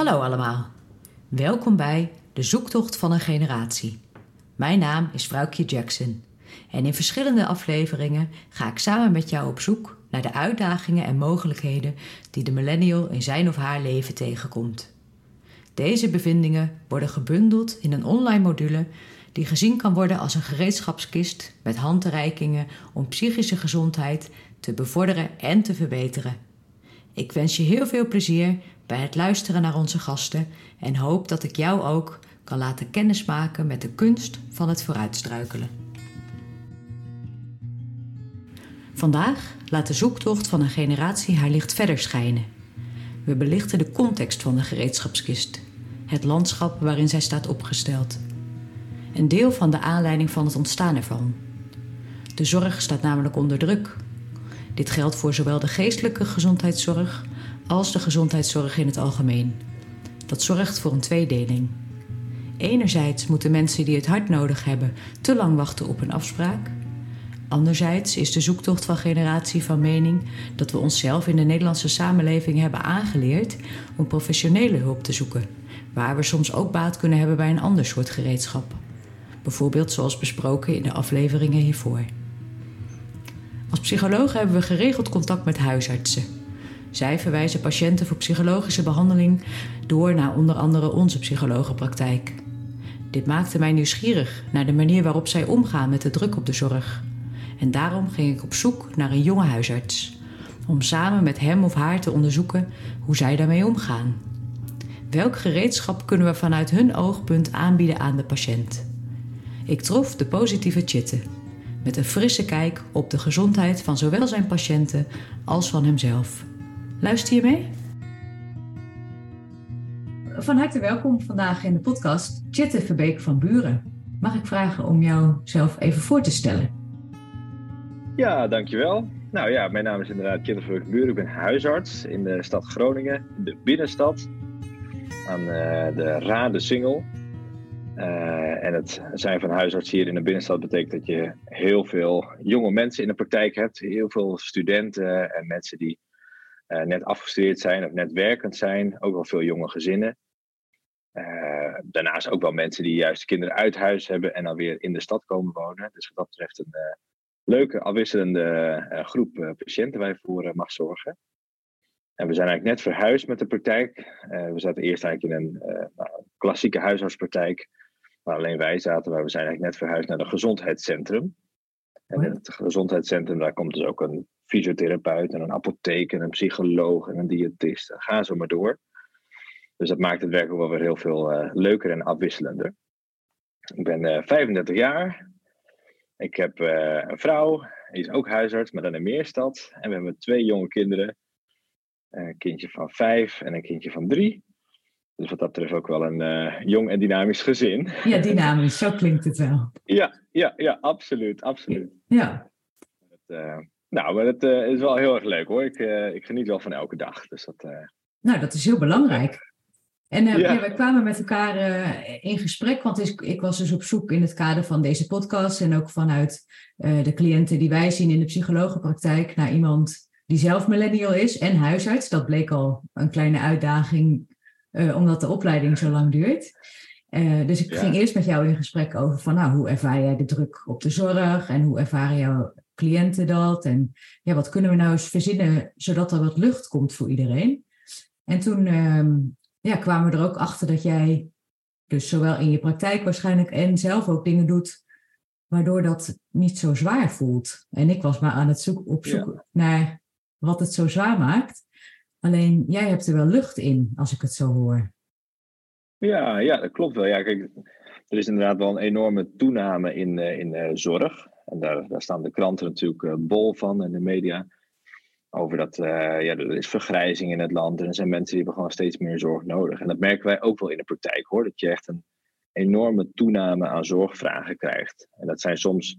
Hallo allemaal. Welkom bij De Zoektocht van een Generatie. Mijn naam is Vrouwkje Jackson. En in verschillende afleveringen ga ik samen met jou op zoek naar de uitdagingen en mogelijkheden die de millennial in zijn of haar leven tegenkomt. Deze bevindingen worden gebundeld in een online module die gezien kan worden als een gereedschapskist met handreikingen om psychische gezondheid te bevorderen en te verbeteren. Ik wens je heel veel plezier bij het luisteren naar onze gasten en hoop dat ik jou ook kan laten kennismaken met de kunst van het vooruitstruikelen. Vandaag laat de zoektocht van een generatie haar licht verder schijnen. We belichten de context van de gereedschapskist, het landschap waarin zij staat opgesteld. Een deel van de aanleiding van het ontstaan ervan. De zorg staat namelijk onder druk. Dit geldt voor zowel de geestelijke gezondheidszorg als de gezondheidszorg in het algemeen. Dat zorgt voor een tweedeling. Enerzijds moeten mensen die het hard nodig hebben te lang wachten op een afspraak. Anderzijds is de zoektocht van generatie van mening dat we onszelf in de Nederlandse samenleving hebben aangeleerd om professionele hulp te zoeken, waar we soms ook baat kunnen hebben bij een ander soort gereedschap. Bijvoorbeeld zoals besproken in de afleveringen hiervoor. Als psycholoog hebben we geregeld contact met huisartsen. Zij verwijzen patiënten voor psychologische behandeling door naar onder andere onze psychologenpraktijk. Dit maakte mij nieuwsgierig naar de manier waarop zij omgaan met de druk op de zorg. En daarom ging ik op zoek naar een jonge huisarts, om samen met hem of haar te onderzoeken hoe zij daarmee omgaan. Welk gereedschap kunnen we vanuit hun oogpunt aanbieden aan de patiënt? Ik trof de positieve Chitte, met een frisse kijk op de gezondheid van zowel zijn patiënten als van hemzelf. Luister je mee? Van harte welkom vandaag in de podcast Chitte Verbeek van Buren. Mag ik vragen om jou zelf even voor te stellen? Ja, dankjewel. Nou ja, mijn naam is inderdaad Chitte Verbeek van Buren. Ik ben huisarts in de stad Groningen, in de binnenstad, aan uh, de Rade Singel. Uh, en het zijn van huisarts hier in de binnenstad betekent dat je heel veel jonge mensen in de praktijk hebt. Heel veel studenten en mensen die uh, net afgestudeerd zijn of net werkend zijn. Ook wel veel jonge gezinnen. Uh, daarnaast ook wel mensen die juist kinderen uit huis hebben en dan weer in de stad komen wonen. Dus wat dat betreft een uh, leuke, afwisselende groep patiënten waar je voor mag zorgen. En we zijn eigenlijk net verhuisd met de praktijk. we zaten eerst eigenlijk in een nou, klassieke huisartspraktijk, waar alleen wij zaten. Maar we zijn eigenlijk net verhuisd naar een gezondheidscentrum. En in het gezondheidscentrum, daar komt dus ook een fysiotherapeut en een apotheek en een psycholoog en een diëtist. Ga zo maar door. Dus dat maakt het werk ook wel weer heel veel uh, leuker en afwisselender. Ik ben uh, 35 jaar. Ik heb uh, een vrouw, die is ook huisarts, maar dan in Meerstad. En we hebben twee jonge kinderen. Een kindje van vijf en een kindje van drie. Dus wat dat betreft ook wel een jong en dynamisch gezin. Ja, dynamisch, zo klinkt het wel. Ja, ja, ja absoluut, absoluut. Ja. Het, nou, maar het uh, is wel heel erg leuk hoor. Ik, ik geniet wel van elke dag. Dus dat, Nou, dat is heel belangrijk. En ja. Ja, wij kwamen met elkaar in gesprek, want ik, ik, was dus op zoek in het kader van deze podcast en ook vanuit de cliënten die wij zien in de psychologenpraktijk naar iemand die zelf millennial is en huisarts. Dat bleek al een kleine uitdaging omdat de opleiding zo lang duurt. Uh, dus ik ja. ging eerst met jou in gesprek over van, nou, hoe ervaar jij de druk op de zorg en hoe ervaren jouw cliënten dat? En ja, wat kunnen we nou eens verzinnen zodat er wat lucht komt voor iedereen? En toen um, ja, kwamen we er ook achter dat jij dus zowel in je praktijk waarschijnlijk en zelf ook dingen doet waardoor dat niet zo zwaar voelt. En ik was maar aan het zoeken op zoek ja. naar wat het zo zwaar maakt. Alleen jij hebt er wel lucht in, als ik het zo hoor. Ja, ja dat klopt wel. Ja, kijk, er is inderdaad wel een enorme toename in, in uh, zorg. En daar, daar staan de kranten natuurlijk uh, bol van en de media. Over dat uh, ja, er is vergrijzing in het land. En er zijn mensen die hebben gewoon steeds meer zorg nodig. En dat merken wij ook wel in de praktijk hoor. Dat je echt een enorme toename aan zorgvragen krijgt. En dat zijn soms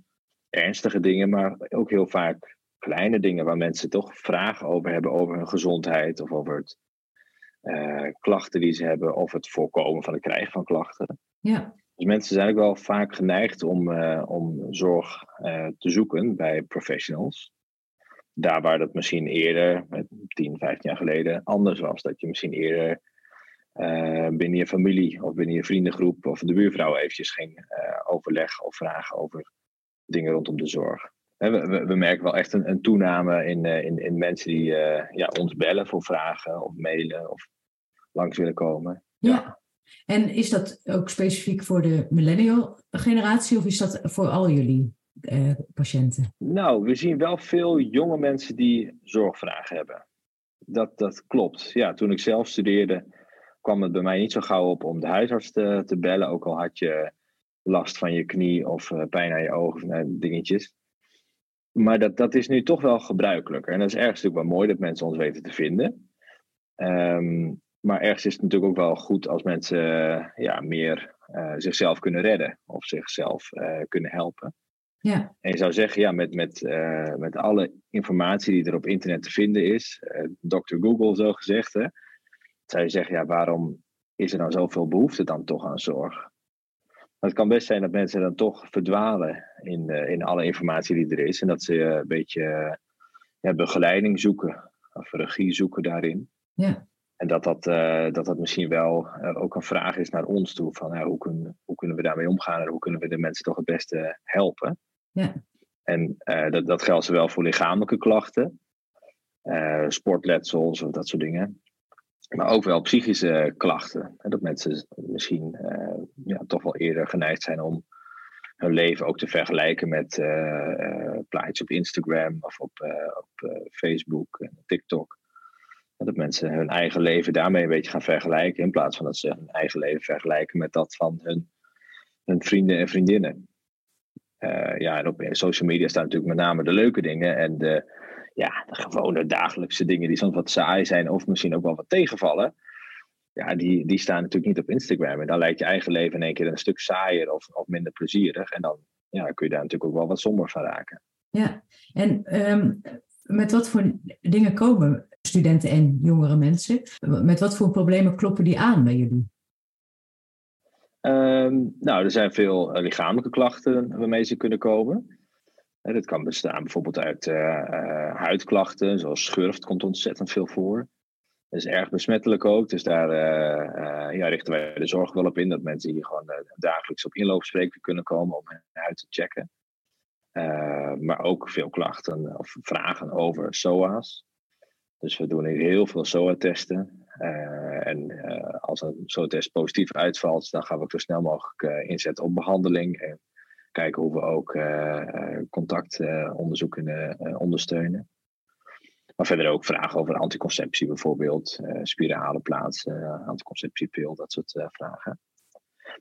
ernstige dingen, maar ook heel vaak kleine dingen waar mensen toch vragen over hebben over hun gezondheid of over het uh, klachten die ze hebben of het voorkomen van het krijgen van klachten. Ja. Dus mensen zijn ook wel vaak geneigd om, uh, om zorg uh, te zoeken bij professionals. Daar waar dat misschien eerder, 10, 15 jaar geleden, anders was. Dat je misschien eerder binnen je familie of binnen je vriendengroep of de buurvrouw eventjes ging overleggen of vragen over dingen rondom de zorg. We, merken wel echt een, een toename in, in, in mensen die ja, ons bellen voor vragen of mailen of langs willen komen. Ja. En is dat ook specifiek voor de millennial generatie of is dat voor al jullie eh, patiënten? Nou, we zien wel veel jonge mensen die zorgvragen hebben. Dat, dat klopt. Ja, toen ik zelf studeerde, kwam het bij mij niet zo gauw op om de huisarts te, te bellen. Ook al had je last van je knie of uh, pijn aan je ogen, uh, dingetjes. Maar dat, dat is nu toch wel gebruikelijker. En dat is ergens natuurlijk wel mooi dat mensen ons weten te vinden. Um, maar ergens is het natuurlijk ook wel goed als mensen ja, meer uh, zichzelf kunnen redden of zichzelf uh, kunnen helpen. Ja. En je zou zeggen, ja, met, met, uh, met alle informatie die er op internet te vinden is, Dr. Google zo gezegd, hè, zou je zeggen, ja, waarom is er dan zoveel behoefte dan toch aan zorg? het kan best zijn dat mensen dan toch verdwalen in, in alle informatie die er is en dat ze een beetje ja, begeleiding zoeken of regie zoeken daarin. Ja. En dat dat, uh, dat dat misschien wel uh, ook een vraag is naar ons toe. Van hoe, kun, hoe kunnen we daarmee omgaan en hoe kunnen we de mensen toch het beste helpen. Ja. En uh, dat, dat geldt zowel voor lichamelijke klachten, sportletsels of dat soort dingen. Maar ook wel psychische klachten. En dat mensen misschien ja, toch wel eerder geneigd zijn om hun leven ook te vergelijken met plaatjes op Instagram of op, op Facebook en TikTok. Dat mensen hun eigen leven daarmee een beetje gaan vergelijken. In plaats van dat ze hun eigen leven vergelijken met dat van hun, hun vrienden en vriendinnen. Uh, ja, en op social media staan natuurlijk met name de leuke dingen. En de, ja, de gewone dagelijkse dingen die soms wat saai zijn. Of misschien ook wel wat tegenvallen. Ja, die, die staan natuurlijk niet op Instagram. En dan lijkt je eigen leven in één keer een stuk saaier of, of minder plezierig. En dan ja, kun je daar natuurlijk ook wel wat somber van raken. Ja, en um, met wat voor dingen komen studenten en jongere mensen? Met wat voor problemen kloppen die aan bij jullie? Um, nou, er zijn veel uh, lichamelijke klachten waarmee ze kunnen komen. Uh, dat kan bestaan bijvoorbeeld uit uh, huidklachten, zoals schurft komt ontzettend veel voor. Dat is erg besmettelijk ook, dus daar ja, richten wij de zorg wel op in dat mensen hier gewoon dagelijks op inloopspreken kunnen komen om hun huid te checken. maar ook veel klachten of vragen over SOA's. Dus we doen heel veel SOA-testen. Uh, en uh, als een SOA-test positief uitvalt, dan gaan we ook zo snel mogelijk uh, inzetten op behandeling. En kijken hoe we ook contactonderzoek kunnen ondersteunen. Maar verder ook vragen over anticonceptie bijvoorbeeld, spirale plaatsen, anticonceptiepil, dat soort vragen.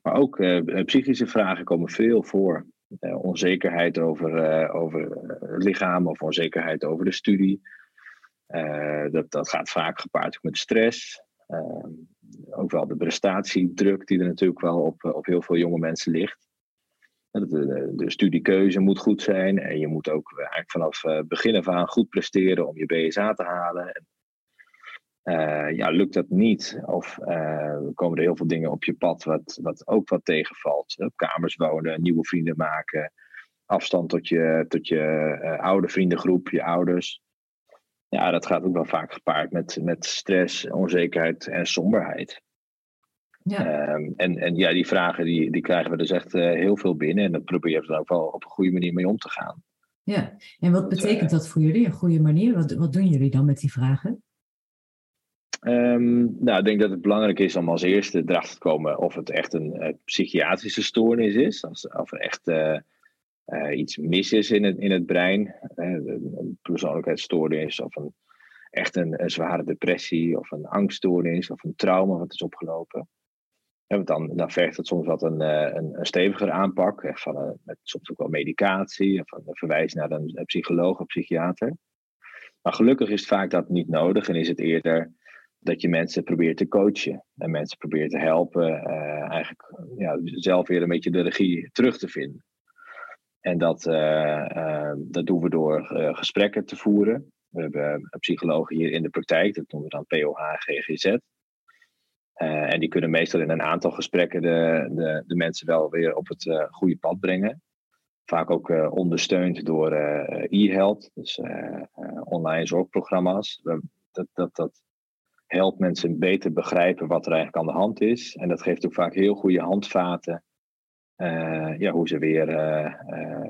Maar ook psychische vragen komen veel voor. onzekerheid over, over het lichaam of onzekerheid over de studie. Uh, dat, dat gaat vaak gepaard met stress. Uh, ook wel de prestatiedruk die er natuurlijk wel op, op heel veel jonge mensen ligt. De, studiekeuze moet goed zijn en je moet ook eigenlijk vanaf uh, begin af aan goed presteren om je BSA te halen. En, ja, lukt dat niet of komen er heel veel dingen op je pad wat, wat ook wat tegenvalt. Op kamers wonen, nieuwe vrienden maken, afstand tot je, tot je oude vriendengroep, je ouders ja, dat gaat ook wel vaak gepaard met, met stress, onzekerheid en somberheid. Ja. Um, en, en ja, die vragen die, die krijgen we dus echt uh, heel veel binnen. En daar proberen we dan ook wel op een goede manier mee om te gaan. Ja, en wat betekent uh, dat voor jullie, een goede manier? Wat, wat doen jullie dan met die vragen? Um, nou, ik denk dat het belangrijk is om als eerste erachter te komen of het echt een uh, psychiatrische stoornis is. Als, of er echt uh, iets mis is in het, in het brein, een persoonlijkheidsstoornis of een, echt een, zware depressie of een angststoornis of een trauma wat is opgelopen. Dan, dan vergt het soms wat een, eh, een, een steviger aanpak, echt van met soms ook wel medicatie of een verwijs naar een, psycholoog of psychiater. Maar gelukkig is het vaak dat niet nodig en is het eerder dat je mensen probeert te coachen en mensen probeert te helpen, eigenlijk ja, zelf weer een beetje de regie terug te vinden. En dat, uh, uh, dat doen we door uh, gesprekken te voeren. We hebben psychologen hier in de praktijk, dat noemen we dan POH GGZ. en die kunnen meestal in een aantal gesprekken de, de, de mensen wel weer op het goede pad brengen. Vaak ook ondersteund door e-health, dus online zorgprogramma's. Dat, dat, dat helpt mensen beter begrijpen wat er eigenlijk aan de hand is. En dat geeft ook vaak heel goede handvaten. Uh, ja, hoe ze weer uh,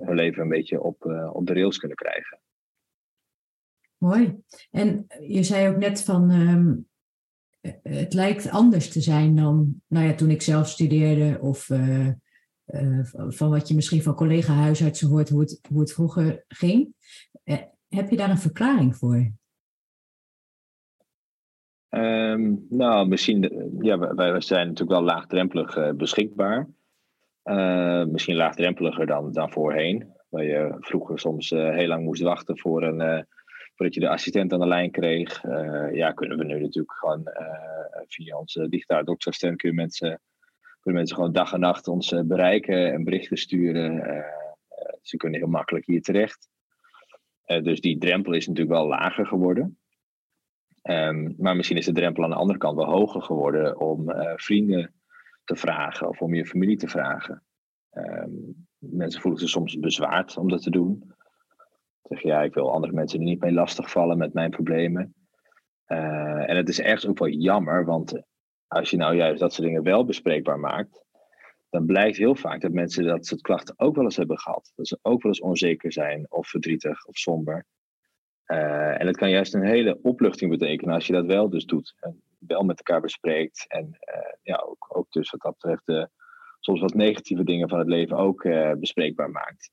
hun leven een beetje op, op de rails kunnen krijgen. Mooi. En je zei ook net van um, het lijkt anders te zijn dan nou ja, toen ik zelf studeerde of uh, uh, van wat je misschien van collega-huisartsen hoort hoe het, hoe het vroeger ging. Uh, heb je daar een verklaring voor? Um, nou, misschien, ja, wij zijn natuurlijk wel laagdrempelig beschikbaar. Misschien laagdrempeliger dan, dan voorheen. Waar je vroeger soms heel lang moest wachten voor een voordat je de assistent aan de lijn kreeg, uh, ja, kunnen we nu natuurlijk gewoon uh, via onze digitale dokterstem kunnen mensen, kunnen mensen gewoon dag en nacht ons uh, bereiken en berichten sturen. ze kunnen heel makkelijk hier terecht. dus die drempel is natuurlijk wel lager geworden. Um, maar misschien is de drempel aan de andere kant wel hoger geworden om vrienden te vragen of om je familie te vragen. Um, mensen voelen zich soms bezwaard om dat te doen. Zeg ja, ik wil andere mensen er niet mee lastigvallen met mijn problemen. Uh, en het is ergens ook wel jammer, want als je nou juist dat soort dingen wel bespreekbaar maakt, dan blijkt heel vaak dat mensen dat soort klachten ook wel eens hebben gehad. Dat ze ook wel eens onzeker zijn of verdrietig of somber. Uh, en het kan juist een hele opluchting betekenen als je dat wel dus doet. En wel met elkaar bespreekt. En uh, ja, ook, ook dus wat dat betreft de soms wat negatieve dingen van het leven ook bespreekbaar maakt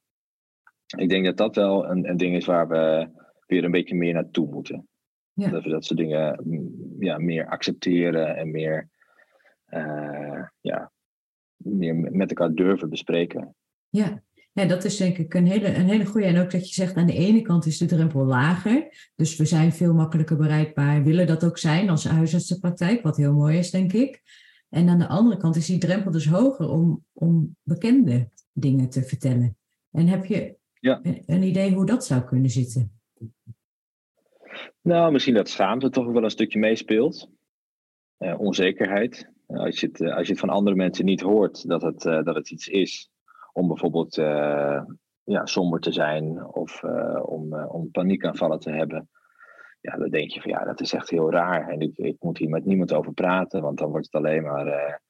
ik denk dat dat wel een, een ding is waar we weer een beetje meer naartoe moeten. Ja. Dat we dat soort dingen mm, ja, meer accepteren en meer, uh, ja, meer met elkaar durven bespreken. Ja. Ja, dat is denk ik een hele, een hele goede. En ook dat je zegt, aan de ene kant is de drempel lager. Dus we zijn veel makkelijker bereikbaar, willen dat ook zijn als huisartsenpraktijk, wat heel mooi is, denk ik. En aan de andere kant is die drempel dus hoger om, om bekende dingen te vertellen. En heb je ja. Een idee hoe dat zou kunnen zitten? Nou, misschien dat schaamte toch wel een stukje meespeelt. Uh, onzekerheid. Uh, als, je het, uh, als je het van andere mensen niet hoort dat het, dat het iets is om bijvoorbeeld ja, somber te zijn of om, om paniekaanvallen te hebben. Ja, dan denk je van ja, dat is echt heel raar. En ik, ik moet hier met niemand over praten, want dan wordt het alleen maar.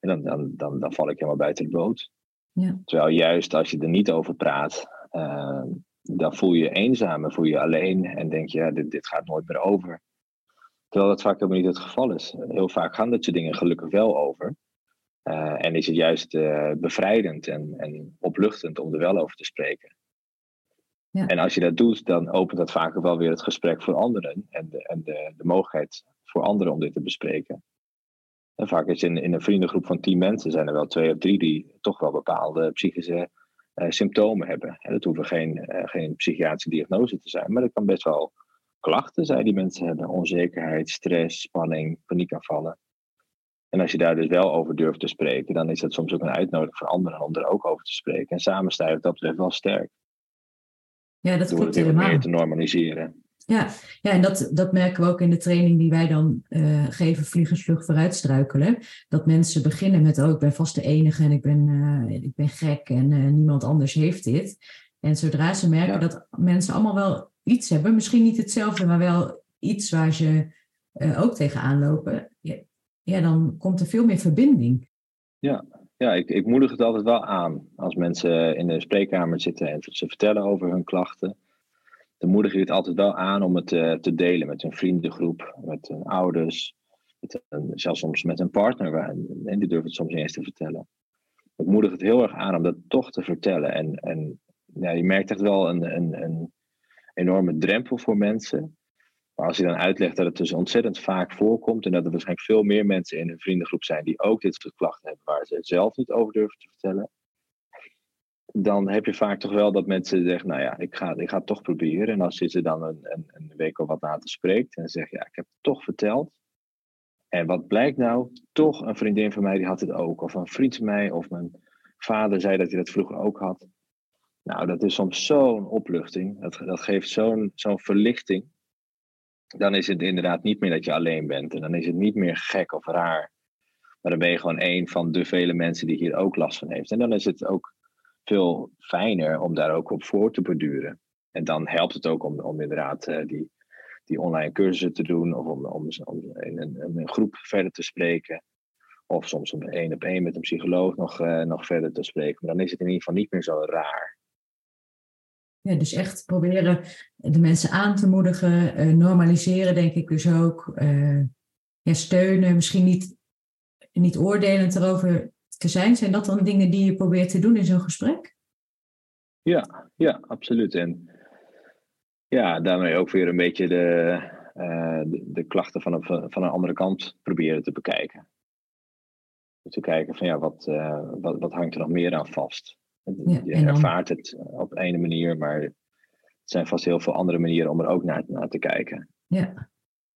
dan, dan, dan, dan val ik helemaal buiten de boot. Ja. Terwijl juist als je er niet over praat, uh, dan voel je je eenzaam en voel je je alleen en denk je, ja, dit, dit gaat nooit meer over. Terwijl dat vaak helemaal niet het geval is. Heel vaak gaan dat soort dingen gelukkig wel over. Uh, en is het juist uh, bevrijdend en, en opluchtend om er wel over te spreken. Ja. En als je dat doet, dan opent dat vaak wel weer het gesprek voor anderen en de, en de, de mogelijkheid voor anderen om dit te bespreken. En vaak is in, in een vriendengroep van tien mensen zijn er wel twee of drie die toch wel bepaalde psychische uh, symptomen hebben. En dat hoeven geen, geen psychiatrische diagnose te zijn, maar dat kan best wel klachten zijn die mensen hebben. Onzekerheid, stress, spanning, paniekaanvallen. En als je daar dus wel over durft te spreken, dan is dat soms ook een uitnodiging voor anderen om er ook over te spreken. En samen sta je dat betreft wel sterk. Ja, dat klopt helemaal. meer te normaliseren. Ja, ja en dat, dat merken we ook in de training die wij dan uh, geven, vliegensvlug vooruitstruikelen. Dat mensen beginnen met, oh, ik ben vast de enige en ik ben, uh, ik ben gek en uh, niemand anders heeft dit. En zodra ze merken ja. dat mensen allemaal wel iets hebben, misschien niet hetzelfde, maar wel iets waar ze ook tegenaan lopen, ja, ja, dan komt er veel meer verbinding. Ja, ja ik, ik moedig het altijd wel aan als mensen in de spreekkamer zitten en ze vertellen over hun klachten dan moedig ik het altijd wel aan om het uh, te delen met een vriendengroep, met hun ouders, met zelfs soms met een partner. En die durven het soms niet eens te vertellen. Ik moedig het heel erg aan om dat toch te vertellen. En, en ja, je merkt echt wel een, een, een enorme drempel voor mensen. Maar als je dan uitlegt dat het dus ontzettend vaak voorkomt en dat er waarschijnlijk veel meer mensen in een vriendengroep zijn die ook dit soort klachten hebben waar ze zelf niet over durven te vertellen, dan heb je vaak toch wel dat mensen zeggen, nou ja, ik ga, ik ga het toch proberen. En als je ze dan een, een, een week of wat later spreekt en zegt, ja, ik heb het toch verteld. En wat blijkt nou? Toch een vriendin van mij die had het ook. Of een vriend van mij, of mijn vader zei dat hij dat vroeger ook had. Nou, dat is soms zo'n opluchting. Dat, dat geeft zo'n zo'n verlichting. Dan is het inderdaad niet meer dat je alleen bent. En dan is het niet meer gek of raar. Maar dan ben je gewoon een van de vele mensen die hier ook last van heeft. En dan is het ook veel fijner om daar ook op voor te borduren. En dan helpt het ook om, om inderdaad uh, die, die online cursussen te doen of om, om, om in een, een, groep verder te spreken. Of soms om één op één met een psycholoog nog, uh, nog verder te spreken. Maar dan is het in ieder geval niet meer zo raar. Ja, dus echt proberen de mensen aan te moedigen, uh, normaliseren denk ik dus ook. Uh, ja, steunen, misschien niet, niet oordelend erover te zijn. Zijn dat dan dingen die je probeert te doen in zo'n gesprek? Ja, ja, absoluut. En ja, daarmee ook weer een beetje de, uh, de, klachten van een, van een andere kant proberen te bekijken. Te kijken van ja, wat, wat, wat hangt er nog meer aan vast? Ja, je ervaart het op ene manier, maar het zijn vast heel veel andere manieren om er ook naar, naar te kijken. Ja,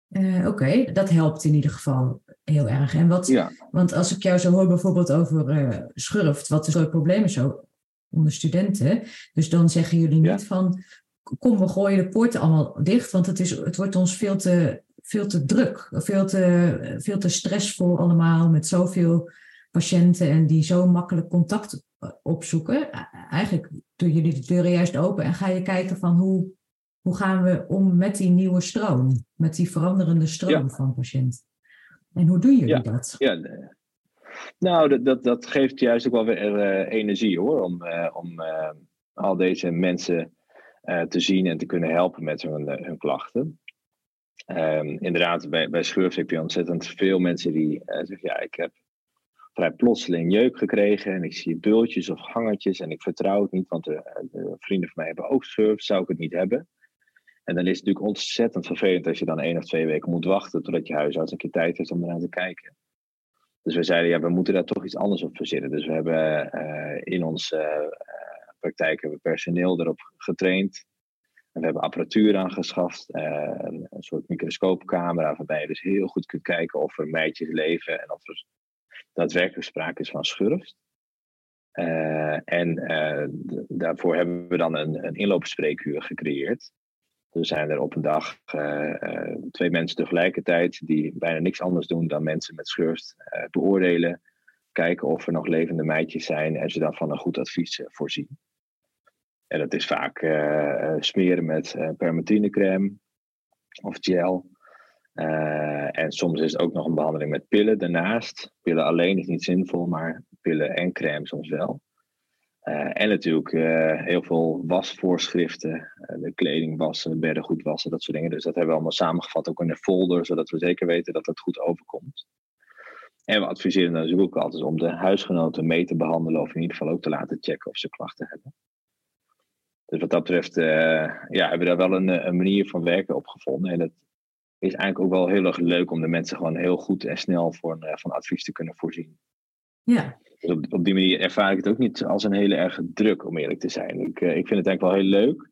uh, oké, dat helpt in ieder geval heel erg. En wat, ja. Want als ik jou zo hoor bijvoorbeeld over uh, schurft, wat is het probleem is zo onder studenten. Dus dan zeggen jullie niet van, kom we gooien de poorten allemaal dicht, want het, is, het wordt ons veel te, veel te druk, veel te, veel te stressvol allemaal met zoveel patiënten en die zo makkelijk contact opzoeken. Eigenlijk doen jullie de deuren juist open en ga je kijken van hoe, hoe gaan we om met die nieuwe stroom, met die veranderende stroom van patiënten. En hoe doen jullie ja. dat? Ja, nou, dat, dat, dat geeft juist ook wel weer uh, energie hoor, om, uh, om uh, al deze mensen te zien en te kunnen helpen met hun, hun klachten. Um, inderdaad, bij, bij Schurf heb je ontzettend veel mensen die zeggen: Ja, ik heb vrij plotseling jeuk gekregen en ik zie bultjes of hangertjes en ik vertrouw het niet, want de, de vrienden van mij hebben ook Schurf, zou ik het niet hebben. En dan is het natuurlijk ontzettend vervelend als je dan één of twee weken moet wachten totdat je huisarts een keer tijd heeft om eraan te kijken. Dus we zeiden, ja, we moeten daar toch iets anders op verzinnen. Dus we hebben uh, in onze uh, praktijk hebben personeel erop getraind. En we hebben apparatuur aangeschaft, uh, een, soort microscoopcamera, waarbij je dus heel goed kunt kijken of er meidjes leven en of er daadwerkelijk sprake is van schurft. en daarvoor hebben we dan een, een inloopspreekuur gecreëerd. Er zijn er op een dag uh, twee mensen tegelijkertijd die bijna niks anders doen dan mensen met schurft beoordelen. Kijken of er nog levende meidjes zijn en ze dan van een goed advies voorzien. En dat is vaak smeren met permatinecrème of gel. En soms is het ook nog een behandeling met pillen daarnaast. Pillen alleen is niet zinvol, maar pillen en crème soms wel. Uh, en natuurlijk uh, heel veel wasvoorschriften, uh, de kleding wassen, bedden goed wassen, dat soort dingen. Dus dat hebben we allemaal samengevat ook in een folder, zodat we zeker weten dat het goed overkomt. En we adviseren natuurlijk ook altijd om de huisgenoten mee te behandelen, of in ieder geval ook te laten checken of ze klachten hebben. Dus wat dat betreft ja, hebben we daar wel een, een manier van werken op gevonden. En het is eigenlijk ook wel heel erg leuk om de mensen gewoon heel goed en snel voor, van advies te kunnen voorzien. Ja, dus op, op die manier ervaar ik het ook niet als een hele erg druk, om eerlijk te zijn. Ik, uh, ik vind het eigenlijk wel heel leuk.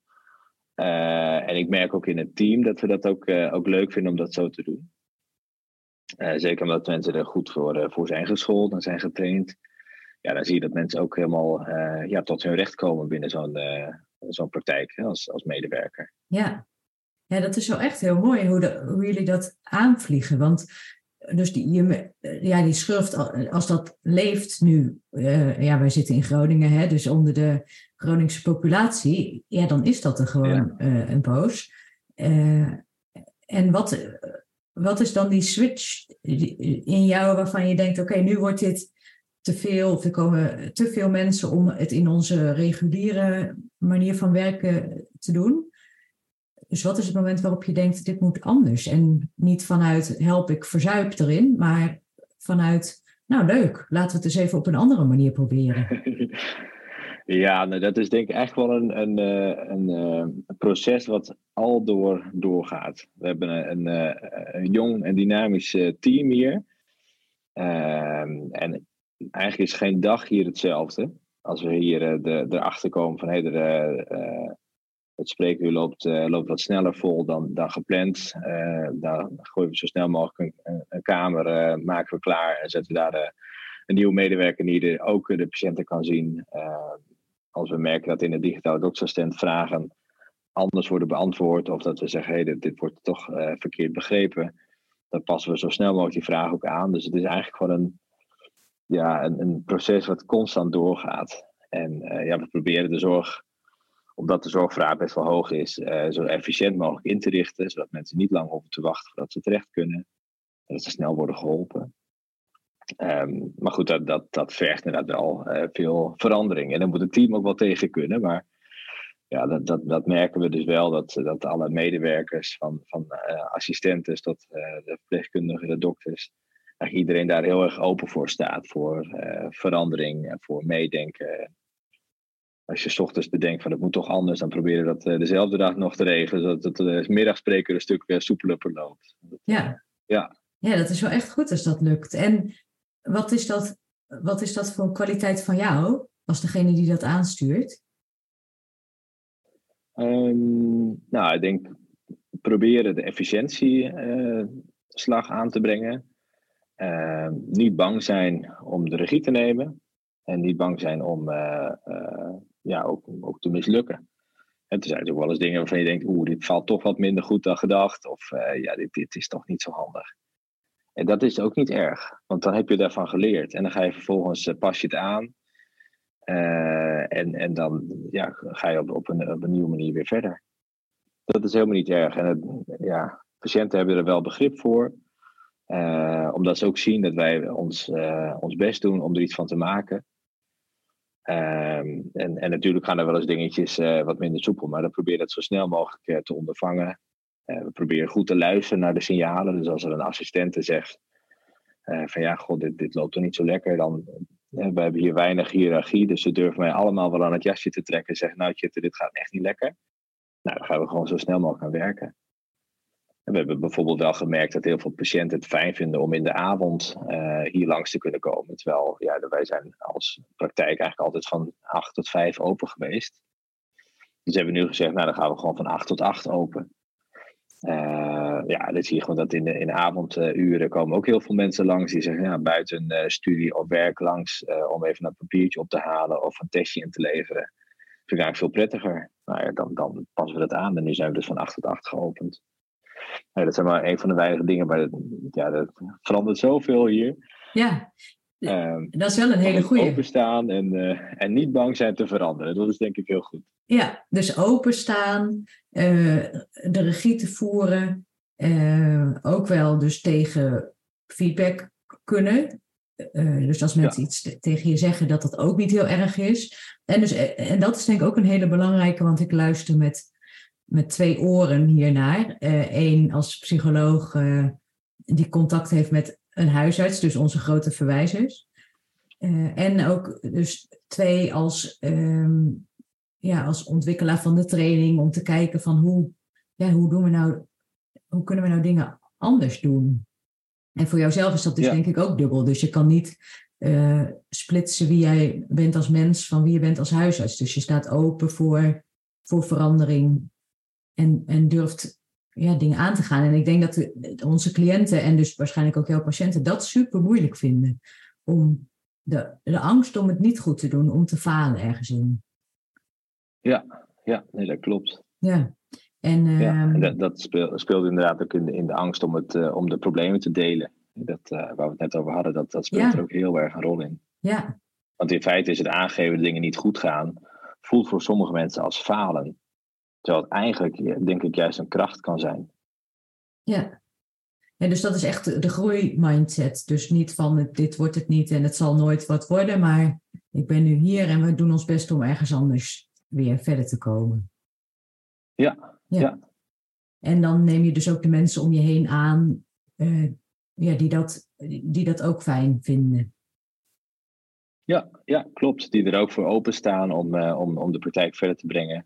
Uh, en ik merk ook in het team dat we dat ook, uh, ook leuk vinden om dat zo te doen. zeker omdat mensen er goed voor, voor zijn geschoold en zijn getraind. Ja, dan zie je dat mensen ook helemaal ja, tot hun recht komen binnen zo'n zo'n praktijk hè, als, als medewerker. Ja. Ja, dat is wel echt heel mooi hoe, de, hoe jullie dat aanvliegen. Want dus die, je, ja, die schurft, als dat leeft nu, uh, ja, wij zitten in Groningen, hè, dus onder de Groningse populatie, ja, dan is dat er gewoon ja. uh, een poos. Uh, en wat, wat is dan die switch in jou waarvan je denkt, oké, nu wordt dit te veel, of er komen te veel mensen om het in onze reguliere manier van werken te doen? Dus wat is het moment waarop je denkt, dit moet anders? En niet vanuit help ik verzuip erin, maar vanuit, nou leuk, laten we het eens even op een andere manier proberen. Ja, nou, dat is denk ik echt wel een, een, eh, een, eh, een, proces wat al door doorgaat. We hebben een, een, eh, een jong en dynamisch team hier. Ehm, en eigenlijk is geen dag hier hetzelfde. Als we hier de, erachter komen van hey, er, het spreekuur loopt, uh, loopt wat sneller vol dan, dan gepland. Uh, daar gooien we zo snel mogelijk een, een kamer, uh, maken we klaar en zetten we daar een nieuwe medewerker die ook de patiënten kan zien. als we merken dat in de digitale doktersastent vragen anders worden beantwoord of dat we zeggen, hey, dit, dit wordt toch verkeerd begrepen, dan passen we zo snel mogelijk die vraag ook aan. Dus het is eigenlijk gewoon een, ja, een, een proces wat constant doorgaat. En ja, we proberen de zorg omdat de zorgvraag best wel hoog is, zo efficiënt mogelijk in te richten, zodat mensen niet lang hoeven te wachten voordat ze terecht kunnen. En dat ze snel worden geholpen. Ehm, maar goed, dat, dat, dat vergt inderdaad wel veel verandering. En dan moet het team ook wel tegen kunnen. Maar ja, dat, dat, dat merken we dus wel, dat, dat alle medewerkers, van, van uh, assistenten tot de verpleegkundigen, de dokters, eigenlijk iedereen daar heel erg open voor staat, voor verandering en voor meedenken. Als je s ochtends bedenkt van het moet toch anders, dan proberen we dat dezelfde dag nog te regelen, zodat het de middagspreker een stuk weer soepeler verloopt. Ja. ja. ja, dat is wel echt goed als dat lukt. En wat is dat, wat is dat voor kwaliteit van jou, als degene die dat aanstuurt? Um, nou, ik denk proberen de efficiëntieslag uh, aan te brengen. Uh, niet bang zijn om de regie te nemen. En niet bang zijn om uh, ja, ook, ook te mislukken. En er zijn ook wel eens dingen waarvan je denkt, oeh, dit valt toch wat minder goed dan gedacht. Of ja, dit, dit is toch niet zo handig. En dat is ook niet erg, want dan heb je daarvan geleerd. En dan ga je vervolgens, pas je het aan. Uh, en, en dan ja, ga je op, op, een, een nieuwe manier weer verder. Dat is helemaal niet erg. En ja, patiënten hebben er wel begrip voor. Omdat ze ook zien dat wij ons, ons best doen om er iets van te maken. Ehm, en, en natuurlijk gaan er wel eens dingetjes wat minder soepel, maar dan probeer je dat zo snel mogelijk te ondervangen. we proberen goed te luisteren naar de signalen. Dus als er een assistente zegt van ja, god, dit, loopt er niet zo lekker, dan we hebben hier weinig hiërarchie, dus ze durven mij allemaal wel aan het jasje te trekken en zeggen, nou dit gaat echt niet lekker. Nou, dan gaan we gewoon zo snel mogelijk aan werken. We hebben bijvoorbeeld wel gemerkt dat heel veel patiënten het fijn vinden om in de avond uh, hier langs te kunnen komen. Terwijl ja, wij zijn als praktijk eigenlijk altijd van 8 tot 5 open geweest. Dus hebben we nu gezegd, nou dan gaan we gewoon van 8 tot 8 open. Uh, ja, dan zie je gewoon dat in de, in de avonduren komen ook heel veel mensen langs die zeggen, ja, buiten uh, studie of werk langs om even een papiertje op te halen of een testje in te leveren. Dat vind ik eigenlijk veel prettiger. Nou ja, dan, dan passen we dat aan en nu zijn we dus van 8 tot 8 geopend. Dat zijn maar een van de weinige dingen, maar dat, ja, dat verandert zoveel hier. Ja, Um, dat is wel een hele goede. Openstaan en, uh, en niet bang zijn te veranderen. Dat is denk ik heel goed. Ja, dus openstaan, uh, de regie te voeren. Uh, ook wel dus tegen feedback kunnen. dus als mensen ja. iets tegen je zeggen, dat dat ook niet heel erg is. En, dus, en dat is denk ik ook een hele belangrijke, want ik luister met, met twee oren hiernaar. Eén als psycholoog die contact heeft met een huisarts, dus onze grote verwijzers. Uh, en ook dus twee als, um, ja, als ontwikkelaar van de training om te kijken van hoe, ja, hoe doen we nou, hoe kunnen we nou dingen anders doen? En voor jouzelf is dat dus denk ik ook dubbel. Dus je kan niet uh, splitsen wie jij bent als mens van wie je bent als huisarts. Dus je staat open voor, voor verandering en, en durft ja, dingen aan te gaan. En ik denk dat de, onze cliënten en dus waarschijnlijk ook jouw patiënten dat super moeilijk vinden. Om de, de angst om het niet goed te doen, om te falen ergens in. Ja, ja nee, dat klopt. Ja. En, ja, ehm, dat, dat speelt, speelt, inderdaad ook in de, in de angst om, het, uh, om de problemen te delen. Dat, uh, waar we het net over hadden, dat, dat speelt ja. er ook heel erg een rol in. Ja. Want in feite is het aangeven dat dingen niet goed gaan, voelt voor sommige mensen als falen. Terwijl het eigenlijk, denk ik, juist een kracht kan zijn. Ja. En dus dat is echt de groeimindset. Dus niet van dit wordt het niet en het zal nooit wat worden, maar ik ben nu hier en we doen ons best om ergens anders weer verder te komen. Ja, ja. ja. En dan neem je dus ook de mensen om je heen aan uh, ja, die, dat, die dat ook fijn vinden. Ja, ja, klopt. Die er ook voor openstaan om, uh, om, om de praktijk verder te brengen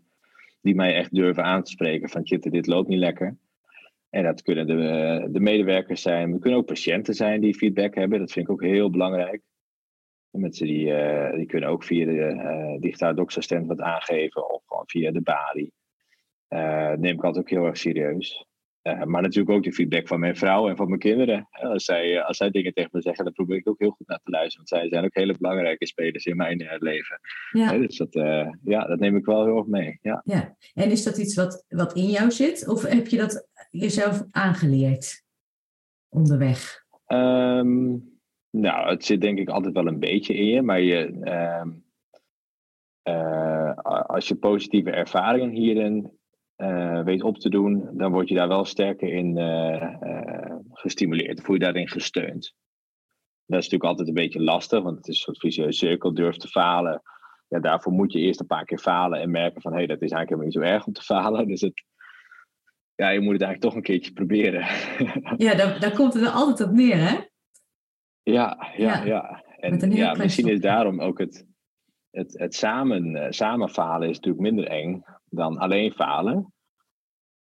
die mij echt durven aan te spreken van dit loopt niet lekker. En dat kunnen de, de medewerkers zijn, het kunnen ook patiënten zijn die feedback hebben. Dat vind ik ook heel belangrijk. mensen die, uh, die kunnen ook via de uh, digitale doksassistent wat aangeven of gewoon via de balie. Uh, neem ik altijd ook heel erg serieus. Uh, maar natuurlijk ook de feedback van mijn vrouw en van mijn kinderen. Als zij, als zij dingen tegen me zeggen, dan probeer ik ook heel goed naar te luisteren. Want zij zijn ook hele belangrijke spelers in mijn uh, leven. Ja. dus dat, ja, dat neem ik wel heel erg mee. Ja. ja. En is dat iets wat, wat in jou zit? Of heb je dat jezelf aangeleerd onderweg? Um, nou, het zit denk ik altijd wel een beetje in je. Maar je, um, als je positieve ervaringen hierin weet op te doen, dan word je daar wel sterker in gestimuleerd. Voel je daarin gesteund. Dat is natuurlijk altijd een beetje lastig, want het is een soort vicieuze cirkel. Durf te falen. Ja, daarvoor moet je eerst een paar keer falen en merken van hé, hey, dat is eigenlijk helemaal niet zo erg om te falen. Dus het, ja, je moet het eigenlijk toch een keertje proberen. Ja, daar, daar komt het er altijd op neer, hè? Ja, ja, ja. En ja, misschien is daarom ook het, het, het samen, uh, samen falen is natuurlijk minder eng dan alleen falen.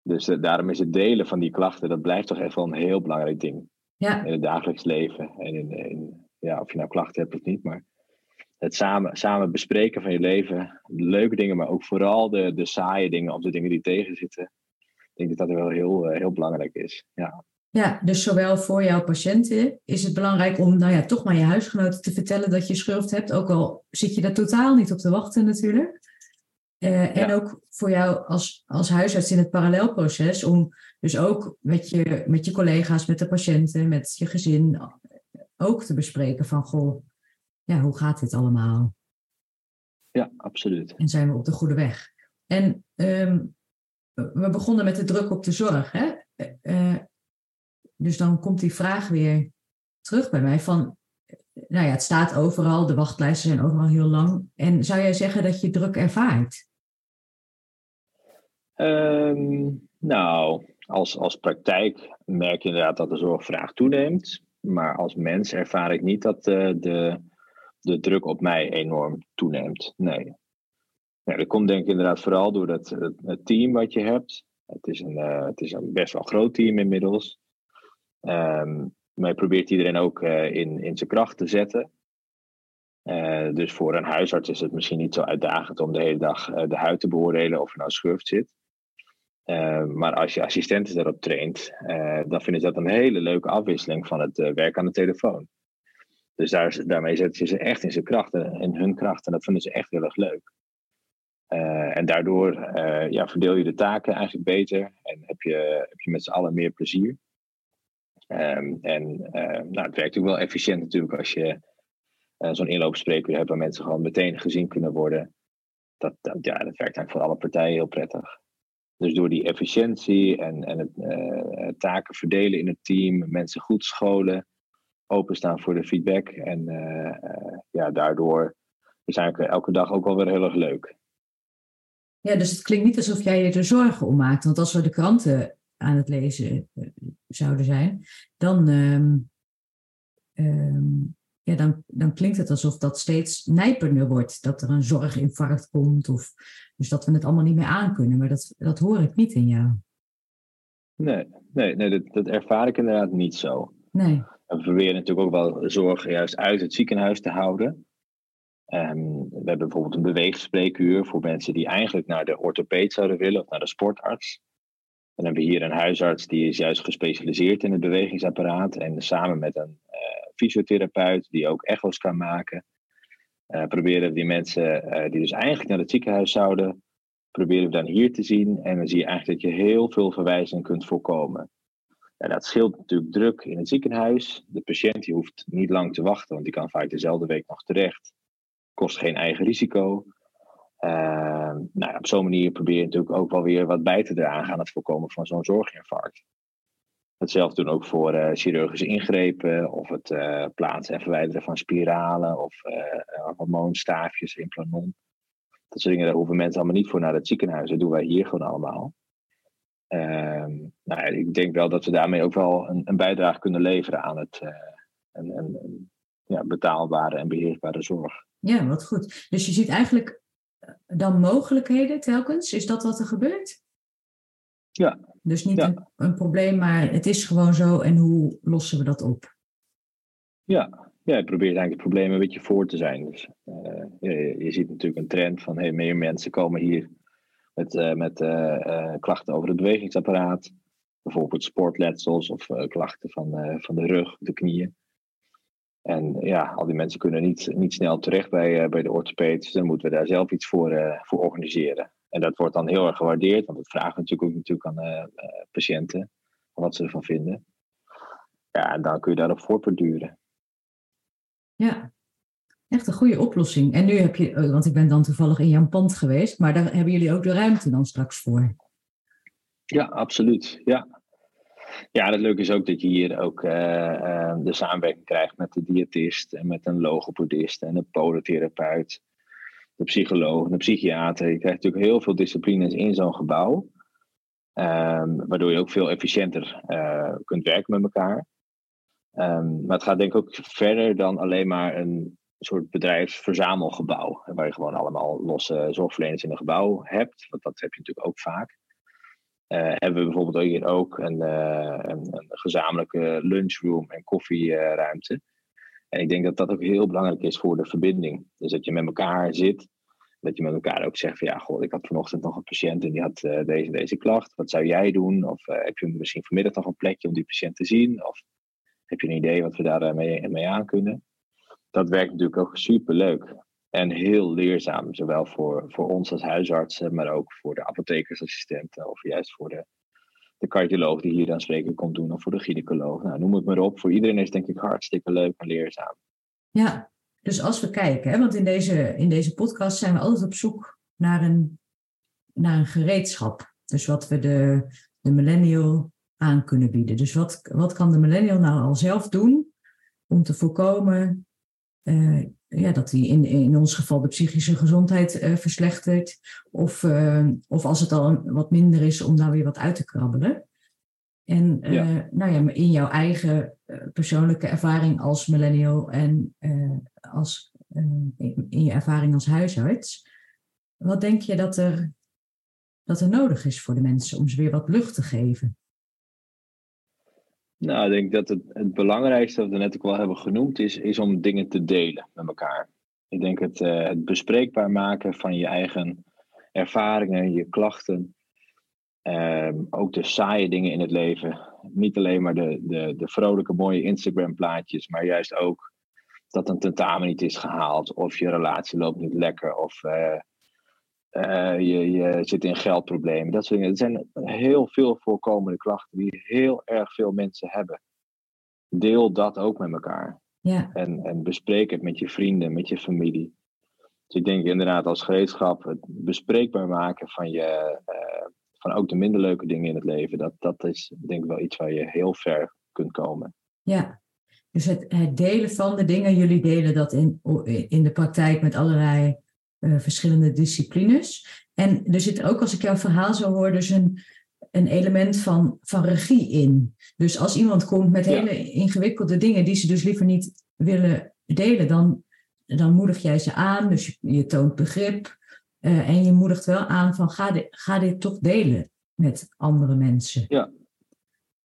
Dus uh, daarom is het delen van die klachten, dat blijft toch echt wel een heel belangrijk ding. Ja. In het dagelijks leven. En in, in, ja, of je nou klachten hebt of niet, maar het samen, samen bespreken van je leven. Leuke dingen, maar ook vooral de, de saaie dingen of de dingen die tegenzitten. Ik denk dat dat wel heel, uh, heel belangrijk is. Ja. Ja, dus zowel voor jouw patiënten is het belangrijk om nou ja, toch maar je huisgenoten te vertellen dat je schurft hebt. Ook al zit je daar totaal niet op te wachten natuurlijk. Uh, en ook voor jou als, als huisarts in het parallelproces om dus ook met je, met je collega's, met de patiënten, met je gezin ook te bespreken van goh, ja, hoe gaat dit allemaal? Ja, absoluut. En zijn we op de goede weg? En um, we begonnen met de druk op de zorg. Hè? Uh, dus dan komt die vraag weer terug bij mij van, nou ja, het staat overal, de wachtlijsten zijn overal heel lang. En zou jij zeggen dat je druk ervaart? Um, nou, als, als praktijk merk je inderdaad dat de zorgvraag toeneemt. Maar als mens ervaar ik niet dat de, de, de druk op mij enorm toeneemt. Nee. Ja, dat komt denk ik inderdaad vooral door het, team wat je hebt. Het is, een, uh, het is een best wel groot team inmiddels. Maar je probeert iedereen ook uh, in, in zijn kracht te zetten. Dus voor een huisarts is het misschien niet zo uitdagend om de hele dag de huid te beoordelen of er nou schurft zit. Uh, maar als je assistenten daarop traint, uh, dan vinden ze dat een hele leuke afwisseling van het uh, werk aan de telefoon. Dus daar, daarmee zetten ze ze echt in zijn krachten, in hun kracht. En dat vinden ze echt heel erg leuk. en daardoor ja, verdeel je de taken eigenlijk beter en heb je, heb je met z'n allen meer plezier. Um, en nou, het werkt natuurlijk wel efficiënt natuurlijk als je zo'n inloopspreker hebt waar mensen gewoon meteen gezien kunnen worden. Dat, dat, ja, dat werkt eigenlijk voor alle partijen heel prettig. Dus door die efficiëntie en, en het uh, taken verdelen in het team, mensen goed scholen, openstaan voor de feedback. En uh, ja, daardoor is eigenlijk elke dag ook wel weer heel erg leuk. Ja, dus het klinkt niet alsof jij je er zorgen om maakt. Want als we de kranten aan het lezen zouden zijn, dan, um, um, ja, dan, dan klinkt het alsof dat steeds nijpender wordt. Dat er een zorginfarct komt of dus dat we het allemaal niet meer aankunnen. Maar dat, dat hoor ik niet in jou. Nee, nee, nee dat, dat ervaar ik inderdaad niet zo. Nee. we proberen natuurlijk ook wel zorg juist uit het ziekenhuis te houden. Um, we hebben bijvoorbeeld een beweegspreekuur voor mensen die eigenlijk naar de orthopeed zouden willen of naar de sportarts. Dan hebben we hier een huisarts die is juist gespecialiseerd in het bewegingsapparaat. En samen met een uh, fysiotherapeut die ook echo's kan maken. Uh, proberen die mensen uh, die dus eigenlijk naar het ziekenhuis zouden, proberen we dan hier te zien. En dan zie je eigenlijk dat je heel veel verwijzingen kunt voorkomen. En dat scheelt natuurlijk druk in het ziekenhuis. De patiënt die hoeft niet lang te wachten, want die kan vaak dezelfde week nog terecht. Kost geen eigen risico. Uh, nou, op zo'n manier probeer je natuurlijk ook wel weer wat bij te dragen aan het voorkomen van zo'n zorginfarct. Hetzelfde doen ook voor uh, chirurgische ingrepen of het uh, plaatsen en verwijderen van spiralen of uh, hormoonstaafjes, implanon. Dat soort dingen, daar hoeven mensen allemaal niet voor naar het ziekenhuis. Dat doen wij hier gewoon allemaal. Ehm, nou, ik denk wel dat we daarmee ook wel een, een bijdrage kunnen leveren aan het een, een, een ja, betaalbare en beheersbare zorg. Ja, wat goed. Dus je ziet eigenlijk dan mogelijkheden telkens? Is dat wat er gebeurt? Ja. Dus niet een, een, probleem, maar het is gewoon zo en hoe lossen we dat op? Ja, ja je probeert eigenlijk het probleem een beetje voor te zijn. Dus, uh, je, je, ziet natuurlijk een trend van hey, meer mensen komen hier met, uh, met uh, klachten over het bewegingsapparaat. Bijvoorbeeld sportletsels of klachten van, van de rug, de knieën. En ja, al die mensen kunnen niet, niet snel terecht bij, bij de orthopeed. Dus dan moeten we daar zelf iets voor, voor organiseren. En dat wordt dan heel erg gewaardeerd, want het vraagt natuurlijk ook natuurlijk aan uh, patiënten wat ze ervan vinden. Ja, en dan kun je daarop voortborduren. Ja. Echt een goede oplossing. En nu heb je, eh, want ik ben dan toevallig in jouw pand geweest, maar daar hebben jullie ook de ruimte dan straks voor. Ja, absoluut. Ja, ja, het leuke is ook dat je hier ook uh, uh, de samenwerking krijgt met de diëtist en met een logopedist en een podotherapeut, de psycholoog, de psychiater. Je krijgt natuurlijk heel veel disciplines in zo'n gebouw, um, waardoor je ook veel efficiënter uh, kunt werken met elkaar. Um, maar het gaat denk ik ook verder dan alleen maar een soort bedrijfsverzamelgebouw, waar je gewoon allemaal losse zorgverleners in een gebouw hebt, want dat heb je natuurlijk ook vaak. Uh, hebben we bijvoorbeeld hier ook een, uh, een, een, gezamenlijke lunchroom en koffieruimte. En ik denk dat dat ook heel belangrijk is voor de verbinding. Dus dat je met elkaar zit, dat je met elkaar ook zegt van ja, goh, ik had vanochtend nog een patiënt en die had uh, deze deze klacht. Wat zou jij doen? Of heb je misschien vanmiddag nog een plekje om die patiënt te zien? Of heb je een idee wat we daar mee, mee aan kunnen? Dat werkt natuurlijk ook super leuk en heel leerzaam, zowel voor, voor ons als huisartsen, maar ook voor de apothekersassistenten of juist voor de, de cardioloog die hier dan spreken komt doen of voor de gynaecoloog. Nou, noem het maar op. Voor iedereen is het denk ik hartstikke leuk en leerzaam. Ja, dus als we kijken, hè, want in deze, in deze podcast zijn we altijd op zoek naar een, naar een gereedschap. Dus wat we de, de millennial aan kunnen bieden. Dus wat, wat kan de millennial nou al zelf doen om te voorkomen uh, ja, dat die in, in ons geval de psychische gezondheid uh, verslechtert. Of, uh, of als het al wat minder is, om daar weer wat uit te krabbelen. En ja. nou ja, in jouw eigen persoonlijke ervaring als millennial en als, in, in je ervaring als huisarts, wat denk je dat er, dat er nodig is voor de mensen om ze weer wat lucht te geven? Nou, ik denk dat het, het belangrijkste, wat we net ook wel hebben genoemd, is, is om dingen te delen met elkaar. Ik denk het, uh, het bespreekbaar maken van je eigen ervaringen, je klachten. Uh, ook de saaie dingen in het leven. Niet alleen maar de, de, de vrolijke, mooie Instagram-plaatjes, maar juist ook dat een tentamen niet is gehaald, of je relatie loopt niet lekker, of uh, uh, je, je, zit in geldproblemen. Dat soort dingen. Het zijn heel veel voorkomende klachten die heel erg veel mensen hebben. Deel dat ook met elkaar. Ja. En, en bespreek het met je vrienden, met je familie. Dus ik denk inderdaad als gereedschap het bespreekbaar maken van, je, uh, van ook de minder leuke dingen in het leven. Dat, dat is denk ik wel iets waar je heel ver kunt komen. Ja, dus het, het delen van de dingen. Jullie delen dat in, in de praktijk met allerlei uh, verschillende disciplines. En er zit ook, als ik jouw verhaal zo hoor, dus een, een element van, van regie in. Dus als iemand komt met hele ingewikkelde dingen die ze dus liever niet willen delen, dan, dan moedig jij ze aan. Dus je, je toont begrip. Uh, en je moedigt wel aan van ga, dit, ga dit toch delen met andere mensen. Ja,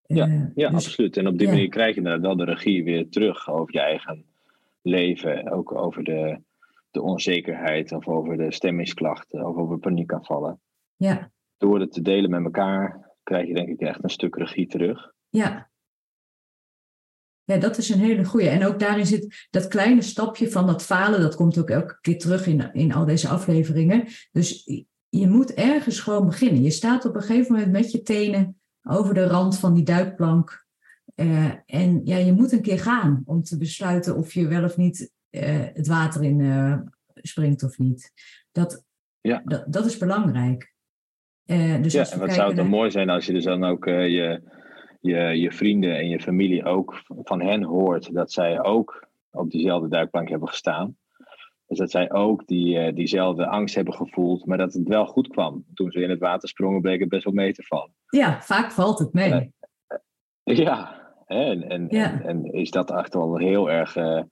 ja, uh, ja dus, absoluut. En op die ja. manier krijg je dan wel de regie weer terug over je eigen leven. Ook over de, de onzekerheid of over de stemmingsklachten of over paniekaanvallen. Ja. Door het te delen met elkaar krijg je denk ik echt een stuk regie terug. Ja. Ja, dat is een hele goede. En ook daarin zit dat kleine stapje van dat falen, dat komt ook elke keer terug in, in al deze afleveringen. Dus je moet ergens gewoon beginnen. Je staat op een gegeven moment met je tenen over de rand van die duikplank. Uh, en ja, je moet een keer gaan om te besluiten of je wel of niet het water in uh, springt of niet. Dat, ja. dat, dat is belangrijk. Uh, dus ja, en wat zou het dan mooi zijn als je dus dan ook je, je, je vrienden en je familie ook van hen hoort dat zij ook op diezelfde duikplank hebben gestaan. Dus dat zij ook die, diezelfde angst hebben gevoeld, maar dat het wel goed kwam. Toen ze in het water sprongen, bleek het best wel mee te vallen. Ja, vaak valt het mee. ja, en, en, ja. en, en, is dat echt wel heel erg uh,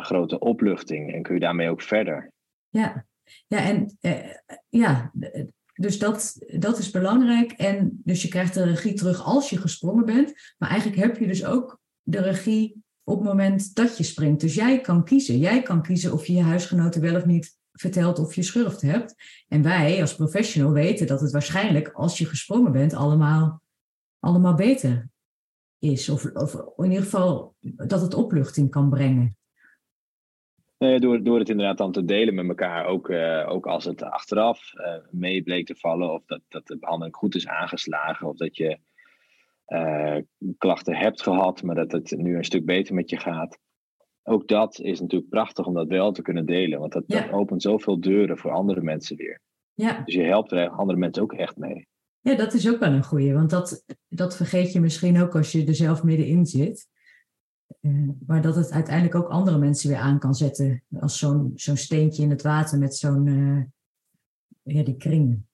grote opluchting en kun je daarmee ook verder. Ja, ja en uh, ja, dus dat, dat is belangrijk. En dus je krijgt de regie terug als je gesprongen bent. Maar eigenlijk heb je dus ook de regie op het moment dat je springt. Dus jij kan kiezen. Jij kan kiezen of je je huisgenoten wel of niet vertelt of je schurft hebt. En wij als professional weten dat het waarschijnlijk als je gesprongen bent allemaal, allemaal beter is. Of, of in ieder geval dat het opluchting kan brengen. Nee, door, door het inderdaad dan te delen met elkaar, ook, uh, ook als het achteraf uh, mee bleek te vallen, of dat, dat de behandeling goed is aangeslagen, of dat je uh, klachten hebt gehad, maar dat het nu een stuk beter met je gaat. ook dat is natuurlijk prachtig om dat wel te kunnen delen. Want dat, Ja. dat opent zoveel deuren voor andere mensen weer. Ja. Dus je helpt er andere mensen ook echt mee. Ja, dat is ook wel een goeie, want dat, dat vergeet je misschien ook als je er zelf middenin zit. Eh, maar dat het uiteindelijk ook andere mensen weer aan kan zetten. Als zo'n zo'n steentje in het water met zo'n, eh, ja, die kringen.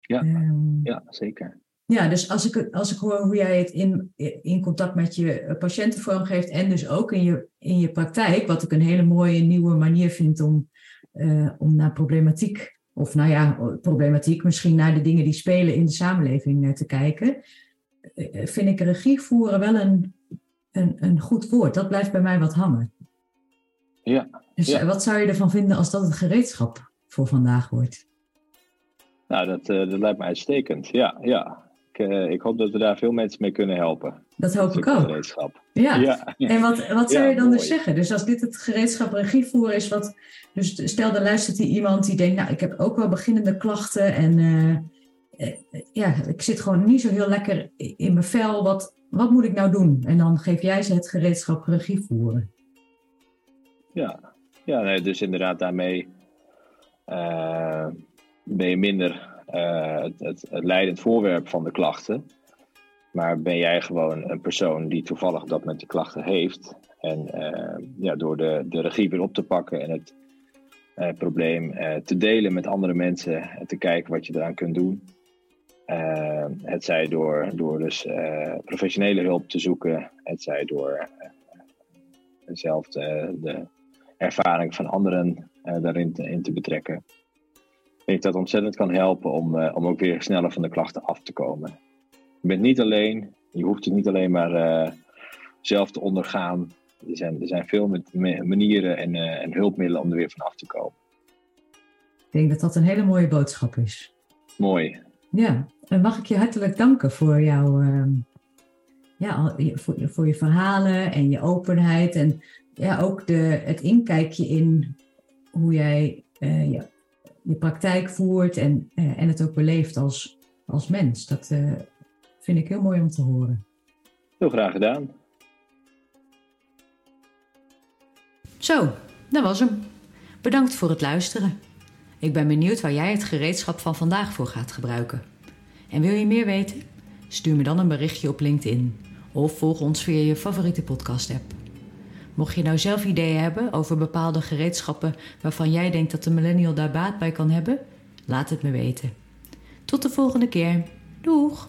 Ja. Ehm, Ja, zeker. ja, dus als ik, als ik hoor hoe jij het in, in contact met je patiënten vormgeeft en dus ook in je, in je praktijk, wat ik een hele mooie nieuwe manier vind om, eh, om naar problematiek, of nou ja, problematiek, misschien naar de dingen die spelen in de samenleving te kijken, vind ik regie voeren wel een, een, een goed woord. Dat blijft bij mij wat hangen. Ja, Dus ja. eh, wat zou je ervan vinden als dat het gereedschap voor vandaag wordt? Nou, dat, eh, dat lijkt me uitstekend. Ja, ja. Ik, eh, ik hoop dat we daar veel mensen mee kunnen helpen. Dat hoop ik ook. gereedschap. Ja. Ja. En wat, wat zou Ja, je dan dus zeggen? Dus als dit het gereedschap regievoer is, wat, dus stel er luistert hier iemand die denkt, nou, ik heb ook wel beginnende klachten en ja, ik zit gewoon niet zo heel lekker in mijn vel. Wat, wat moet ik nou doen? En dan geef jij ze het gereedschap regievoeren. Ja, ja nee, dus inderdaad daarmee eh, ben je minder eh, het, het, leidend voorwerp van de klachten. Maar ben jij gewoon een persoon die toevallig dat met die klachten heeft. En eh, ja, door de, de regie weer op te pakken en het probleem te delen met andere mensen en te kijken wat je eraan kunt doen. Eh, het zij door, door dus eh, professionele hulp te zoeken, het zij door eh, zelf de, de ervaring van anderen daarin te, in te betrekken. Ik denk dat ontzettend kan helpen om, om ook weer sneller van de klachten af te komen. Je bent niet alleen, je hoeft het niet alleen maar zelf te ondergaan. Er zijn, er zijn veel met, me- manieren en, en hulpmiddelen om er weer van af te komen. Ik denk dat dat een hele mooie boodschap is. Mooi. Ja, en mag ik je hartelijk danken voor jouw, ehm, ja, voor, je- voor je verhalen en je openheid. En ja, ook de, het inkijkje in hoe jij eh, je, je praktijk voert en, eh, en het ook beleeft als, als mens. Dat eh, vind ik heel mooi om te horen. Heel graag gedaan. Zo, dat was hem. Bedankt voor het luisteren. Ik ben benieuwd waar jij het gereedschap van vandaag voor gaat gebruiken. En wil je meer weten? Stuur me dan een berichtje op LinkedIn of volg ons via je favoriete podcast-app. Mocht je nou zelf ideeën hebben over bepaalde gereedschappen waarvan jij denkt dat de millennial daar baat bij kan hebben, laat het me weten. Tot de volgende keer. Doeg!